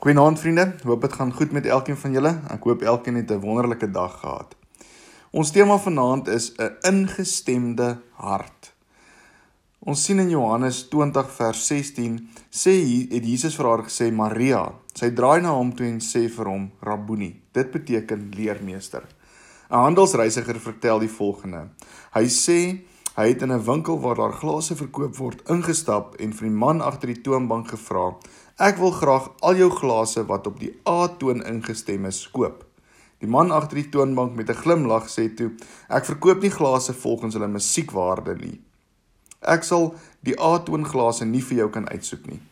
Goeienaand vriende, hoop dit gaan goed met elkeen van julle. Ek hoop elkeen het 'n wonderlike dag gehad. Ons tema vanaand is 'n ingestemde hart. Ons sien in Johannes 20 vers 16 sê het Jesus vir haar gesê Maria. Sy draai na hom toe en sê vir hom Rabboni. Dit beteken leermeester. 'n Handelsreisiger vertel die volgende. Hy sê hy het in 'n winkel waar daar glase verkoop word ingestap en vir die man agter die toonbank gevra Ek wil graag al jou glase wat op die A-toon ingestem is koop. Die man agter die toonbank met 'n glimlag sê toe: "Ek verkoop nie glase volgens hulle musiekwaarde nie. Ek sal die A-toon glase nie vir jou kan uitsoek nie."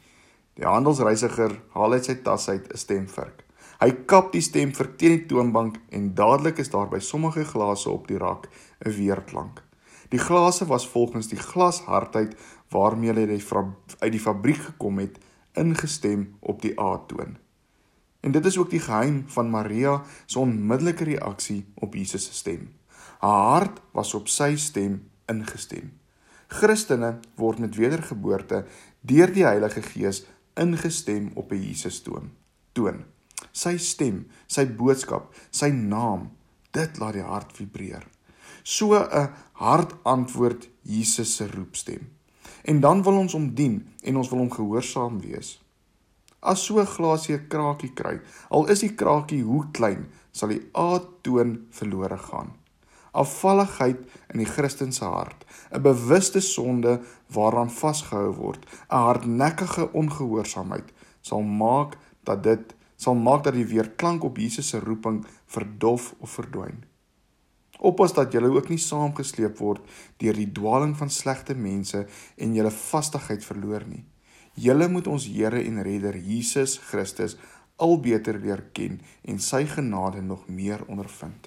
Die handelsreisiger haal uit sy tas uit 'n stemvirk. Hy kap die stemvirk teen die toonbank en dadelik is daar by sommige glase op die rak 'n weerklank. Die glase was volgens die glashardheid waarmee hulle uit die fabriek gekom het ingestem op die A-toon. En dit is ook die geheim van Maria se onmiddellike reaksie op Jesus se stem. Haar hart was op sy stem ingestem. Christene word met wedergeboorte deur die Heilige Gees ingestem op 'n Jesus toon. Toon. Sy stem, sy boodskap, sy naam, dit laat die hart vibreer. So 'n hart antwoord Jesus se roepstem en dan wil ons hom dien en ons wil hom gehoorsaam wees. As so 'n glasie 'n krakie kry, al is die krakie hoe klein, sal die A-toon verlore gaan. Afvalligheid in die Christen se hart, 'n bewuste sonde waaraan vasgehou word, 'n hardnekkige ongehoorsaamheid sal maak dat dit sal maak dat die weerklank op Jesus se roeping verdof of verdwyn. Oppas dat julle ook nie saamgesleep word deur die dwaaling van slegte mense en julle vastigheid verloor nie. Julle moet ons Here en Redder Jesus Christus al beter leer ken en sy genade nog meer ondervind.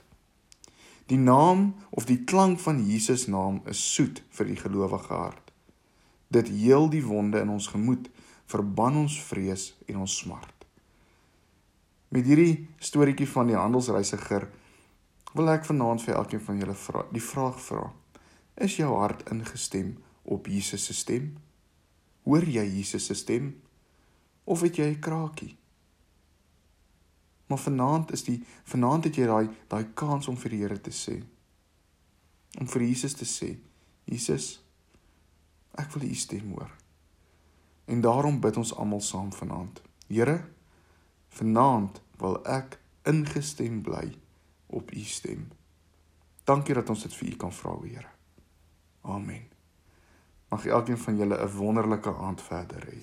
Die naam of die klank van Jesus naam is soet vir die gelowige hart. Dit heel die wonde in ons gemoed, verban ons vrees en ons smart. Met hierdie storieetjie van die handelsreisiger wil ek vanaand vir elkeen van julle vra die vraag vra. Is jou hart ingestem op Jesus se stem? Hoor jy Jesus se stem of het jy 'n krakie? Maar vanaand is die vanaand het jy daai daai kans om vir die Here te sê. Om vir Jesus te sê, Jesus, ek wil u stem hoor. En daarom bid ons almal saam vanaand. Here, vanaand wil ek ingestem bly op u stem. Dankie dat ons dit vir u kan vra, Here. Amen. Mag elkeen van julle 'n wonderlike aand verder hê.